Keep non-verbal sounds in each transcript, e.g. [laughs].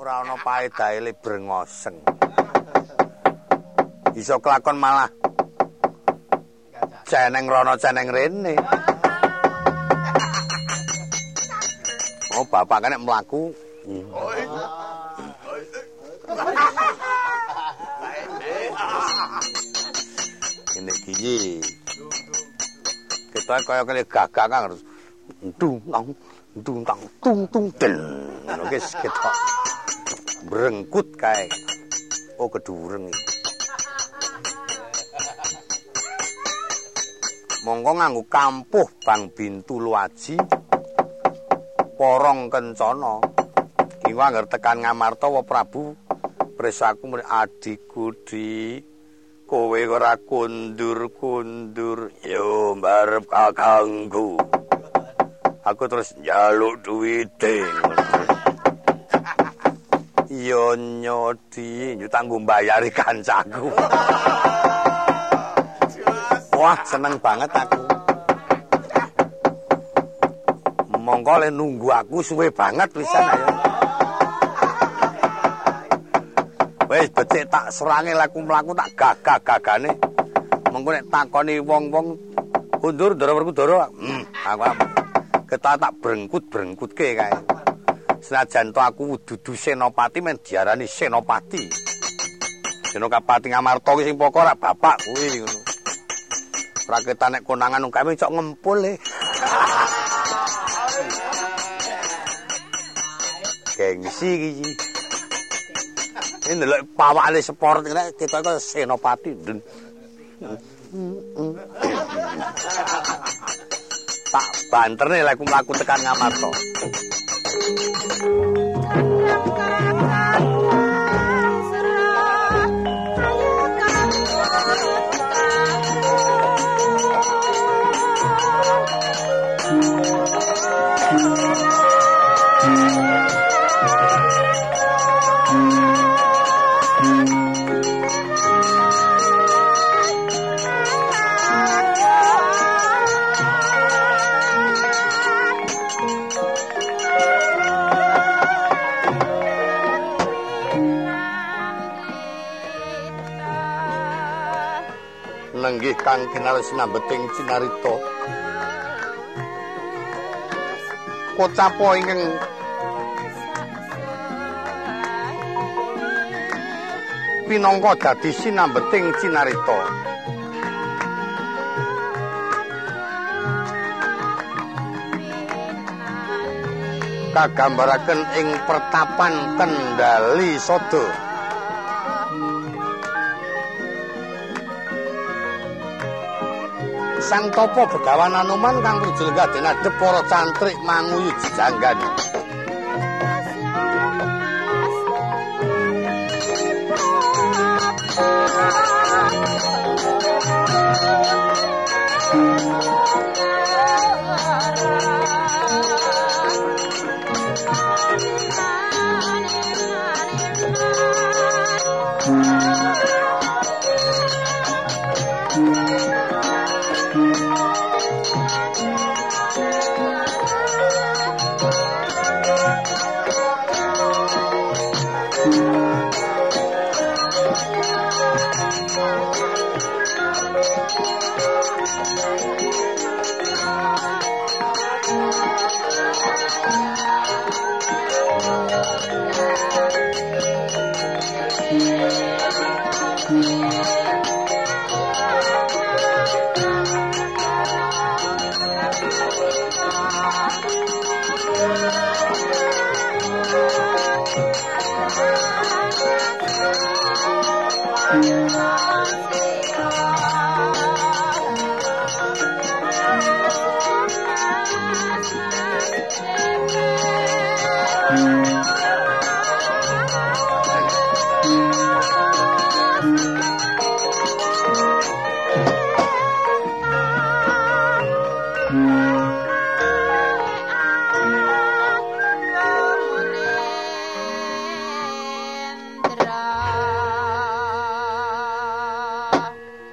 ora ana paedahe le brengoseng. Iso kelakon malah ceneng rono ceneng rene. Oh, bapak kan nek mlaku. Ini gigi. Kita kaya kaya gagak kan harus dung tang dung tang tung tung den. Ngono guys kita berengkut kae. Oh kedureng iki. Monggo nganggo kampuh Bang Bintu Luaji. Porong kencana. Ki anggar tekan Ngamarta wa Prabu presaku adikku di kowe ora kundur-kundur yo mbarep kakangku aku terus njaluk duwite yo nyodi nyutangku mbayari kancaku. [laughs] Wah seneng banget aku. Monggo le nunggu aku suwe banget pisan ayo. Wis becik tak serange laku mlaku tak gagah-gagane. Mengko nek takoni wong-wong kundur ndara werkudara, hmm, aku ketak tak brengkut-brengkutke kae. Senajan to aku dudu senopati men diarani senopati. Senopati Ngamarta ki sing pokok ora bapak kuwi ngono. Raketan nek konangan nang kami cok ngempul e. Gengsi iki. Ini ndelok pawakane sport nek kita kok senopati. Tak banterne lek mlaku tekan Ngamarta. Nenggih kang kinarasina beting cinarita. Kocapo ingkang pinangka dadi sinambeting cinarita. Kagambaraken ing pertapan kendali sada sang topo begawan anuman kang rujelenggaden adep para cantrik manguyut jejanggane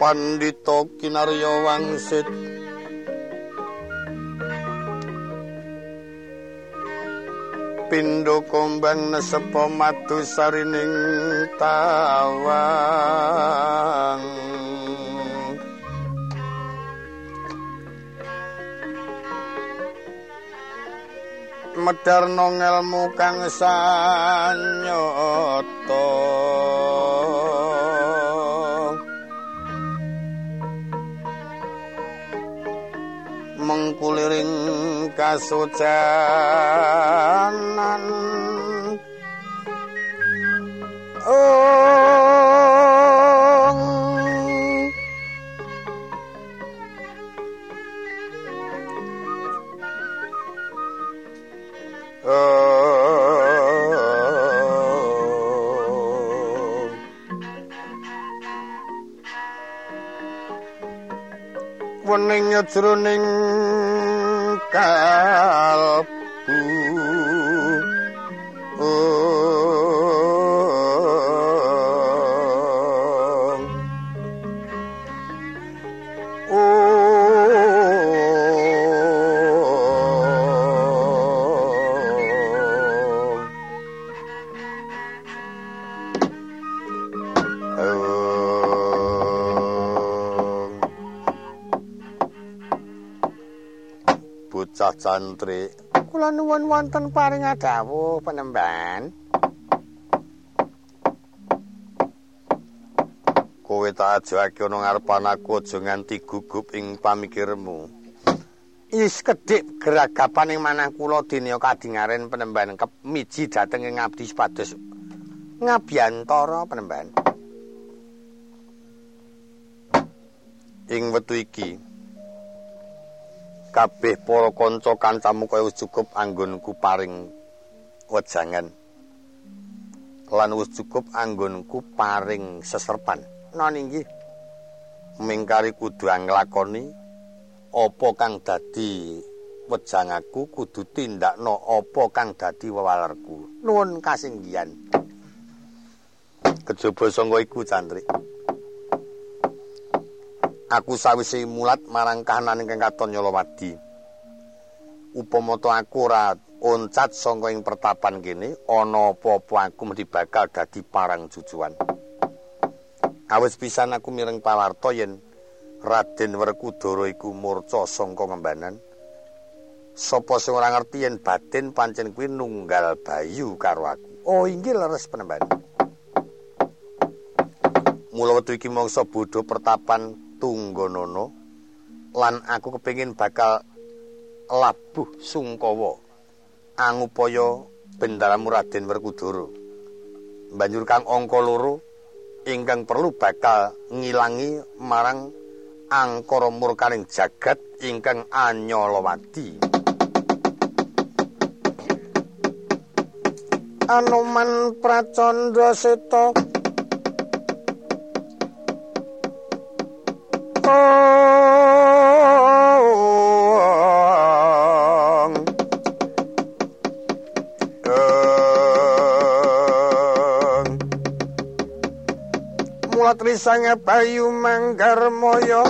Pandita Kinarya Wangsit. Pindho kombang nesepa madu sarining tawang. Medar nang ilmu kang sanyata mengkuliring kasucanan wening jroning kal santri. Kula nuwun wonten paring dawuh penemban. Kowe tak ajake ana ngarepan aku aja nganti gugup ing pamikirmu. Is kedhik geragapan ing manah kula dinya kadingaren penemban kep dhateng ing abdi sepados ngabiyantara penemban. Ing wektu iki kabeh para kanca kancamu kaya wis cukup anggonku paring wejangan. Lan wis cukup anggonku paring seserpan non inggih mingkari kudu nglakoni apa kang dadi wejangaku kudu tindakno apa kang dadi wewalerku nuwun kasinggihan. Kejaba sangga iku cantrik aku sawise mulat marang kahanan ingkang katon Nyolowadi. Upama to aku ora oncat saka ing pertapan kene, ana apa-apa aku mesti bakal dadi parang jujuan. Awis pisan aku mireng pawarta yen Raden Werkudara iku murca saka ngembanan. Sapa sing ora ngerti yen batin pancen kuwi nunggal bayu karo aku. Oh, inggih leres penemban. Mula wektu iki mangsa bodho pertapan Tunggonono lan aku kepingin bakal labuh sungkawa angupaya bendaramu Raden Werkudara. Banjur kang angka loro ingkang perlu bakal ngilangi marang angkara murkaning jagat ingkang anyalawati Anoman Pracandra Seta Trisanga Bayu Manggar Moyo.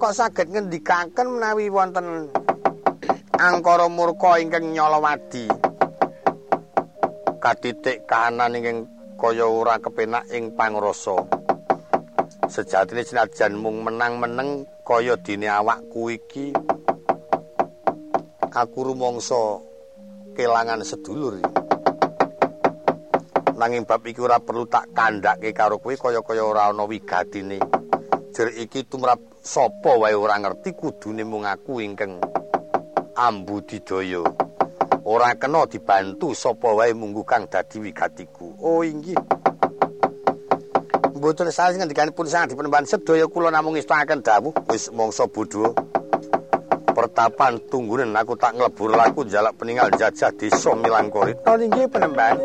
Kok saged ngendikaken menawi wonten angkara murka ingkang nyolowadi katitik kahanan ingkang kaya ora kepenak ing pangrasa. Sejatine senajan mung menang-meneng kaya dene awakku iki aku rumangsa kelangan sedulur. Nanging bab iki ora perlu tak kandhake karo kowe kaya-kaya ora ana wigatine. Jer iki tumrap sapa wae ora ngerti kudune mung aku ingkang ambu didaya. Ora kena dibantu sapa wae munggu kang dadi wigatiku. Oh inggih. Mboten sales ngendikanipun sang dipenemban sedaya kula namung istakaken dawuh wis mangsa bodho. Pertapan tunggunen aku tak nglebur laku jalak peninggal jajah desa Milangkori. Oh inggih penemban.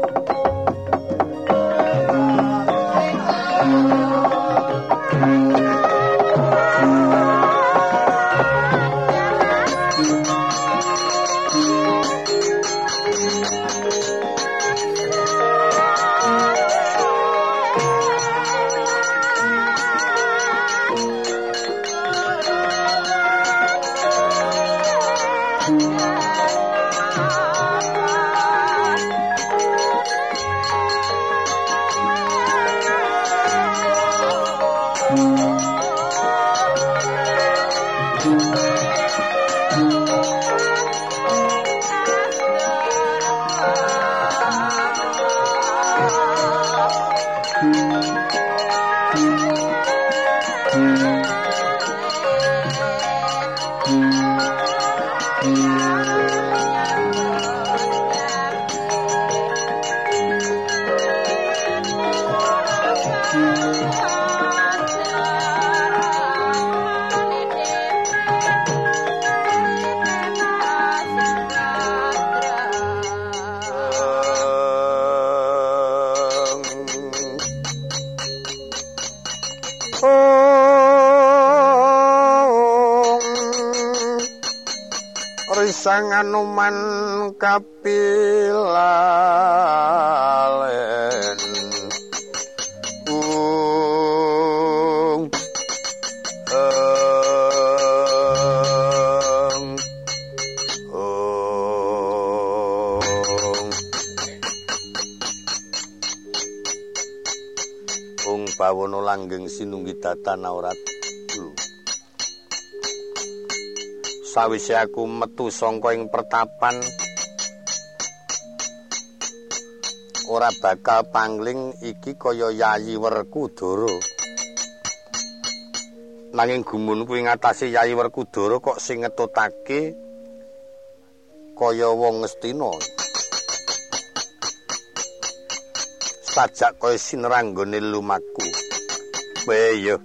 Sang anuman kapilalen. Ung ung. Bawono langgeng sinunggi datan aurat sawise aku metu saka ing pertapan ora bakal pangling iki kaya Yayi Werkudara. Nanging gumun kuwi ngatasi Yayi Werkudara kok sing ngetutake kaya wong Ngastina sajak kaya sineranggone lumaku wae yo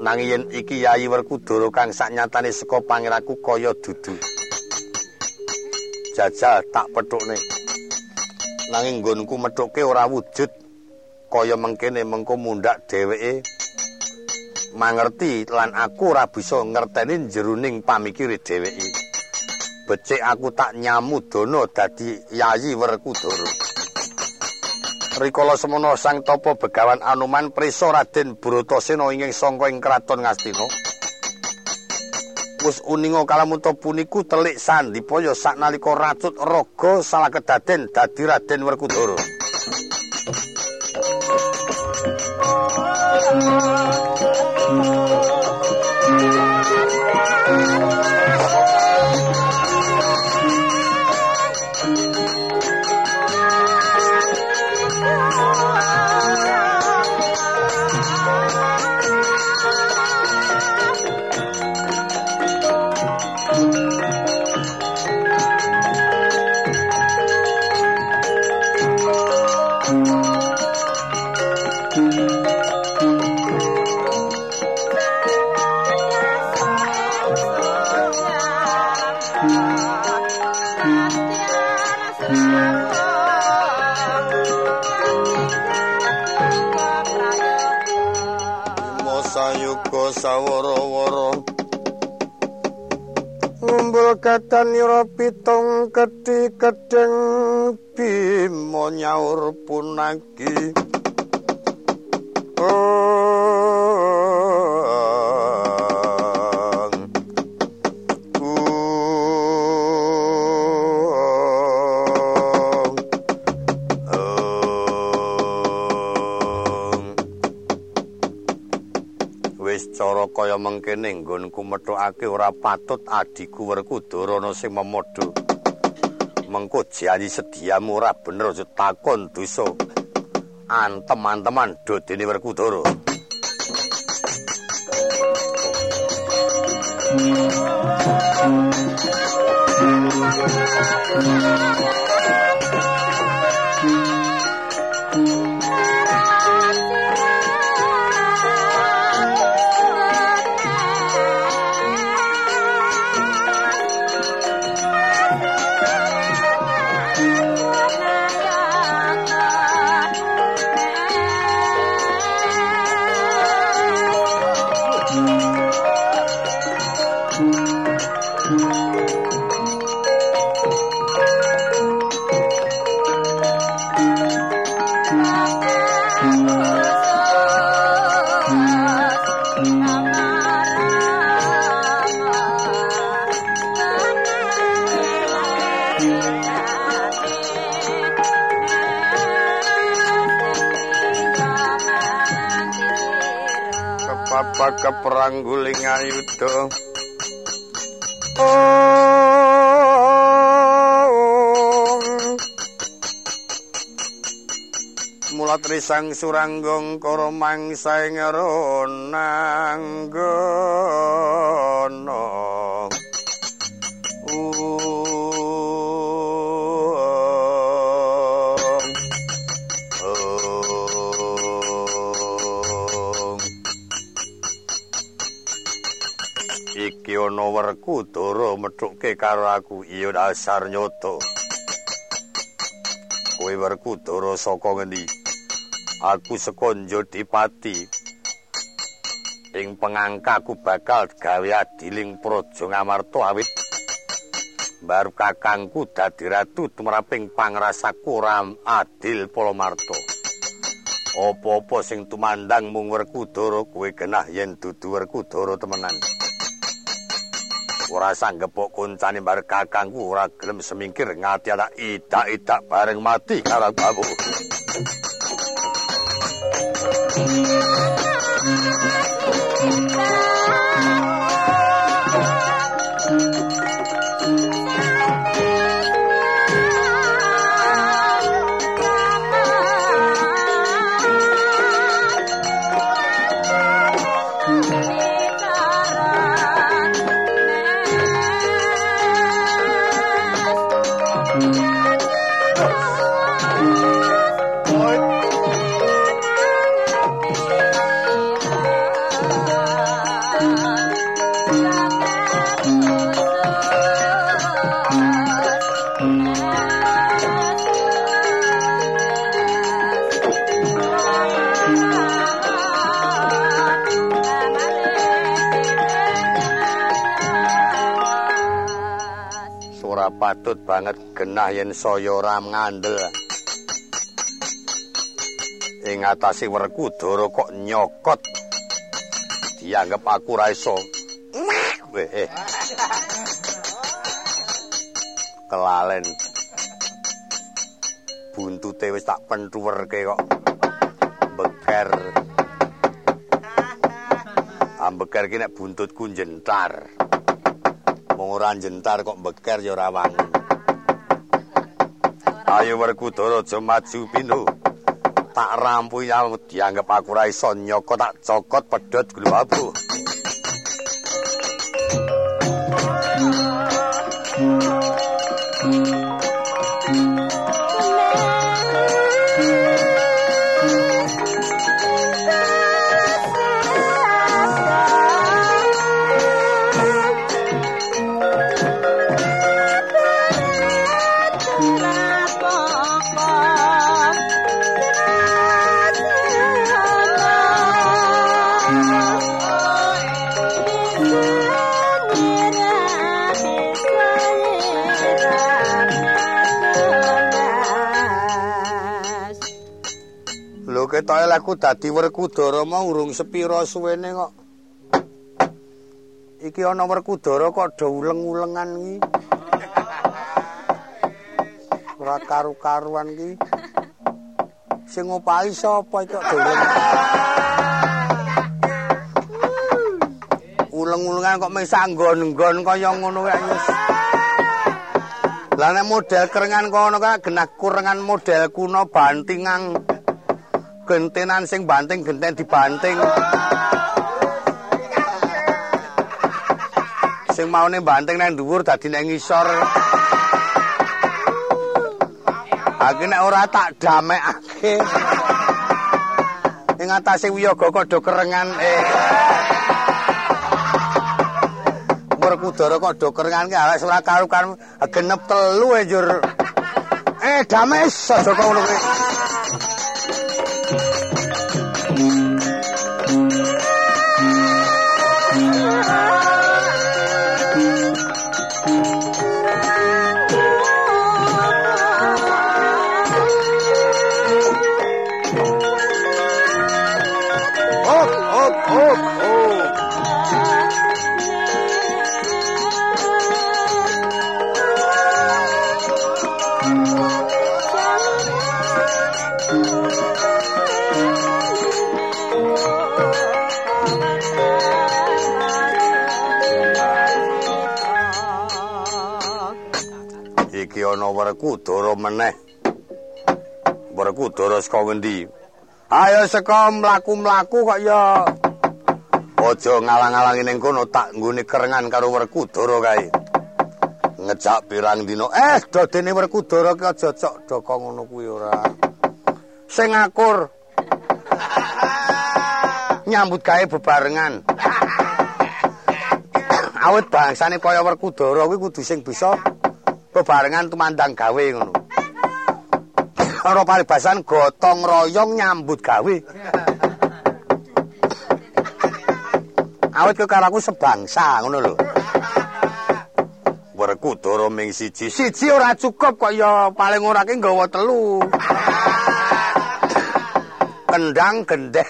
nanging yen iki Yayi Werkudara kang saknyatane saka pangeraku kaya dudu. Jajal tak petukne. Nanging nggonku methuke ora wujud kaya mengkene mengko mundhak dheweke mangerti lan aku ora bisa ngerteni jeruning pamikire dheweke. Becik aku tak nyamudana dadi Yayi Werkudara. Rikala semono sang topo begawan Anuman prisa Raden Bratasena ing sangka ing kraton Ngastina. Wus uninga kalamuta puniku telik sandipaya saknalika racut raga salah kedaden dadi Raden Werkudara. sawara-wara ngumpul katanira pitung kedhi kedeng bima nyaur punagi kaya mengkene nggonku methukake ora patut adiku Werkudara ana sing memodho. Mengko janji sediamu ora bener aja takon dosa. Antem-anteman do dene Werkudara. keprangguling ayuda mulat risang suranggong karo mangsa ing Werkudara methuke karo aku. Iya dasar nyoto. Kowe Werkudara saka ngendi? Aku saka Jodipati ing pengangkaku bakal gawe adiling praja ngamarta awit. Baru kakangku dadi ratu tumraping pangrasaku ram adil polomarto opo-opo sing tumandang mung werkudara kuwi genah yen dudu werkudara temenan ora sanggepok kuncane bar kakangku ora gelem semingkir ngati ada idak-idak bareng mati karo babu patut banget genah yen saya ora ngandel. Ing atase Werkudara kok nyokot. Dianggep aku ra iso. Eh. Kelalen. Buntute wis tak pentuwerke kok. Beker. Ambeker ki nek buntutku jentar. Wong ora jentar kok beker ya ora wangi. Ayo Werkudara aja maju pinu. Tak rampu ya dianggep aku ora iso nyoko tak cokot pedhot gluwabu. Ketoke laku dadi Werkudara mau urung sepira suwene kok. Iki ana Werkudara kok do uleng-ulengan iki. Ora karu-karuan iki. Sing ngopahi sapa iki kok do uleng-ulengan kok mesa nggon-nggon kaya ngono kae. Lah nek model kerengan kono kae genah kurengan model kuno bantingan. Gentenan sing banting genten dibanting. Sing maune banting nang dhuwur dadi nang ngisor. Aku nek ora tak damekake. Ing atase wiyaga kok do kerengan eh. Werkudara kok do kerengan ki ala ora karo-karo genep telu e njur eh damai aja kok ngono kuwi Werkudara meneh. Werkudara saka ngendi? Ayo saka mlaku-mlaku kok ya. Aja ngalang-alangi ning kono tak nggone kerengan karo Werkudara kae. Ngejak pirang dina. Eh, dodene Werkudara ki aja cocok doko ngono kuwi ora. Sing akur. Nyambut gawe bebarengan. Awit bangsane kaya Werkudara kuwi kudu sing bisa bebarengan tumandang gawe ngono. Ora paribasan gotong royong nyambut gawe. Awit kok karo aku sebangsa ngono lho. Werkudara ming siji. Siji ora cukup kok ya paling ora ki nggawa telu. Kendang gender.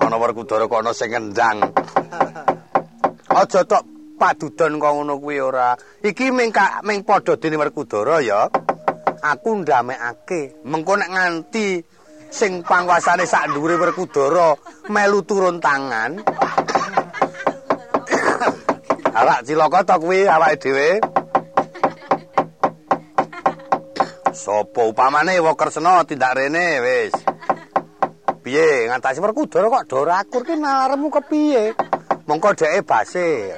Ana Werkudara kok ana sing kendang. Aja tok padudon kok ngono kuwi ora. Iki ming ming padha dene Werkudara ya. Aku ndamekake. Mengko nek nganti sing panguasane sak dhuwure Werkudara melu turun tangan. Awak cilaka to kuwi awake dhewe. Sopo upamane Wokresna tindak rene wis. Piye ngatasi Werkudara kok dorakur ki nalarmu kepiye? Mongko dheke base.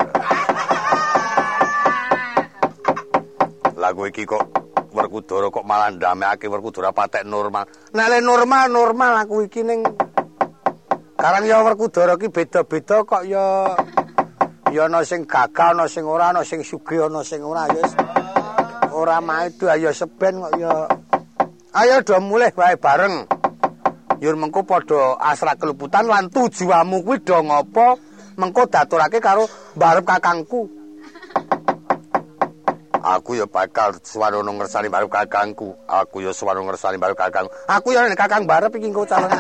Lagu iki kok Werkudara kok malah ndamekake Werkudara patek normal. Nek normal normal aku iki ning Karang ya Werkudara ki beda-beda kok ya ya ana sing gagal ana sing ora ana sing sugih ana sing ora. Ya ora maido ayo seben kok ya. Ayo do mulih wae bareng. Yur mengko padha asra keluputan lan tujuanmu kuwi do ngopo? Mengko daturake karo barep kakangku. Aku ya bakal swarono ngersani barep kakangku. Aku ya swarono ngersani barep kakangku. Aku ya nek kakang barep iki engko calon. [laughs]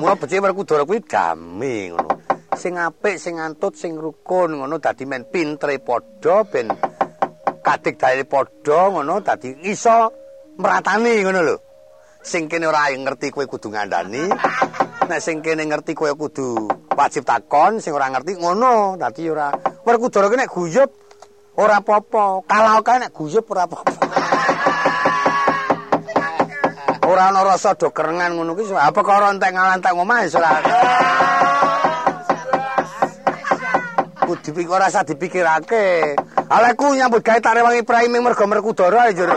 Mula becik werkudara kuwi damai ngono. Sing apik sing antut sing rukun ngono dadi men pintre padha ben kadik dae padha ngono dadi iso meratani ngono lho. Sing kene ora ngerti kowe kudu ngandani nek sing kene ngerti kowe kudu wajib takon sing ora ngerti ngono. Dadi ora werkudara ki nek guyub ora apa-apa. Kalau kae nek guyub ora apa-apa. Ora ana rasa do kerengan ngono ki. Apa karo entek ngalantek omah iso dipikir ora usah dipikirake. Aleku nyambut gawe tak rewangi Ibrahim mergo Merkudara njur.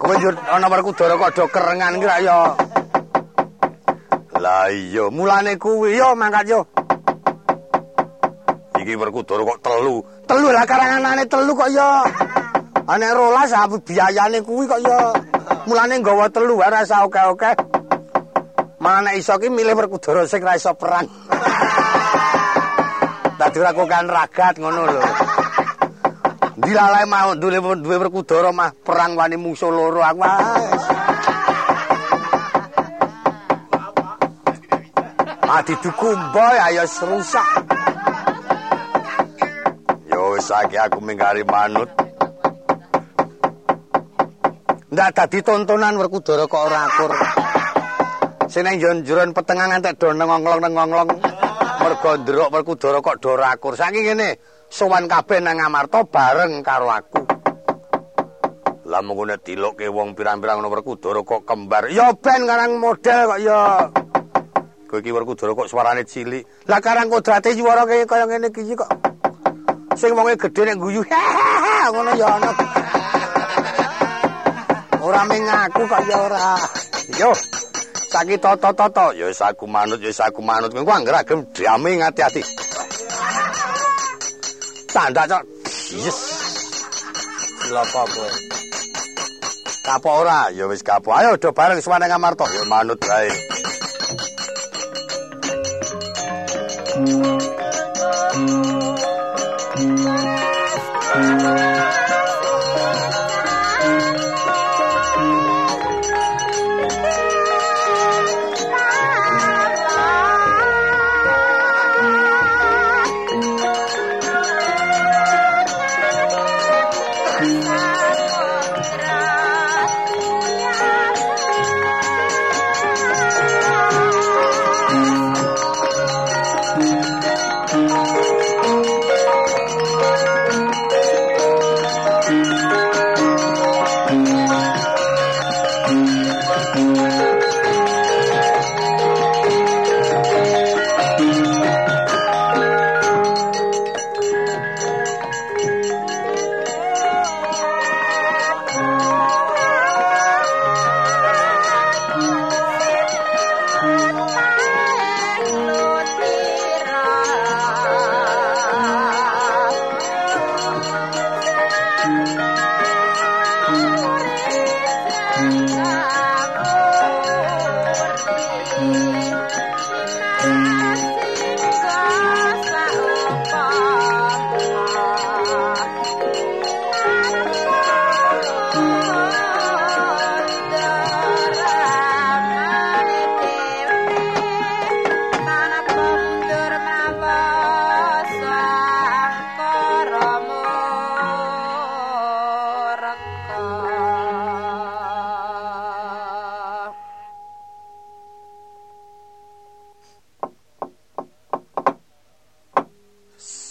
Kowe njur ana Merkudara kok do kerengan ki ya. Lah iya, mulane kuwi yo mangkat yo. Iki Merkudara kok telu. Telu lah karanganane telu kok ya. Anek rolas apa biayane kuwi kok ya. Mulane nggawa telu ora usah oke-oke. Mana iso ki milih Werkudara sing ra iso perang. [laughs] Dadi ora kan ragat ngono lho. Dilalae mau duwe duwe Werkudara mah perang wani musuh loro aku wis. Adi dukumboy ayo serusak. Yo wis aku minggari manut. Ndak dadi tontonan Werkudara kok ora akur. Seneng jon-joron petengah ngantek do nengonglong-nengonglong. Mergo ndruk Werkudara kok do rakur. Saking ngene, sowan kabeh nang Amarta bareng karo aku. Lah mung nek dilukke wong pirang-pirang ngono Werkudara kok kembar. Ya ben karang model kok ya. Kowe iki Werkudara kok suarane cilik. Lah karang kodrate swara kaya kaya ngene iki kok. Sing wonge gedhe nek guyu. Ngono ya ana. Ora mengaku kok ya ora. Yo. caki toto toto ya wis aku manut ya wis aku manut. Kowe angger agem diame ngati-ati tanda cok. Yes. Lapo kowe. Kapo ora? Ya wis kapo ayo do bareng suwane ngamarto ya manut bae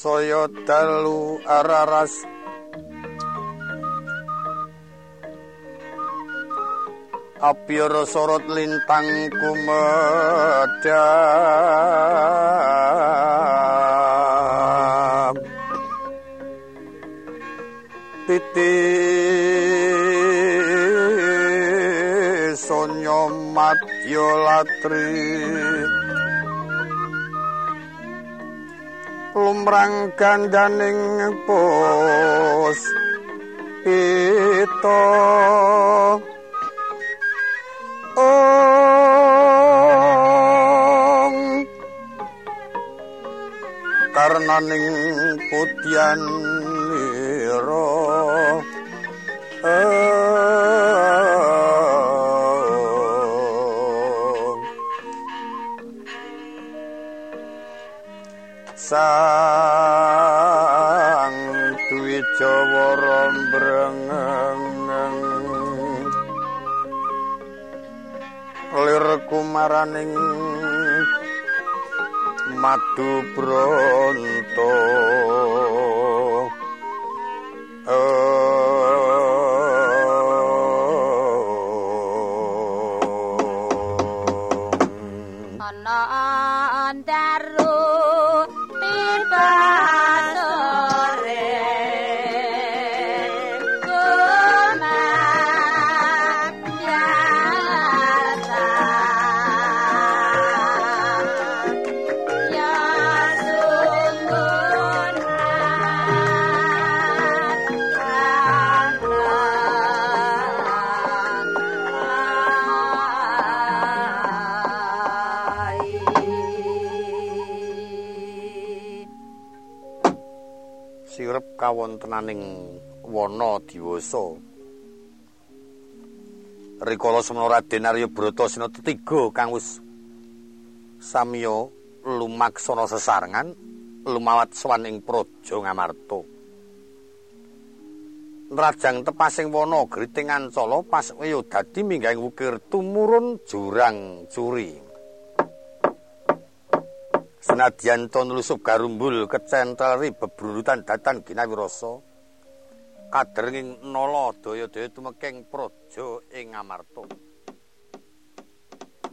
Saya dalu araras. Apyara sorot lintang kumedhap titi sonyo matyo latri lumrang gandaning pos. Ito ong. Karnaning putyan kumaraning madu bronto kawontenaning wana diwasa. Rikala semana Raden Arya Brata sina tetiga kang wis samiya lumaksana sesarengan lumawat sowan ing praja Ngamarta. Rajang tepasing wana griting ancala pas kaya dadi minggahing wukir tumurun jurang curi Senadyan to nlusup garumbul kecentri bebrurutan datan ginawirasa kadrenging nala daya-daya tumeking praja ing Amarta.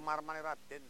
Marmane Raden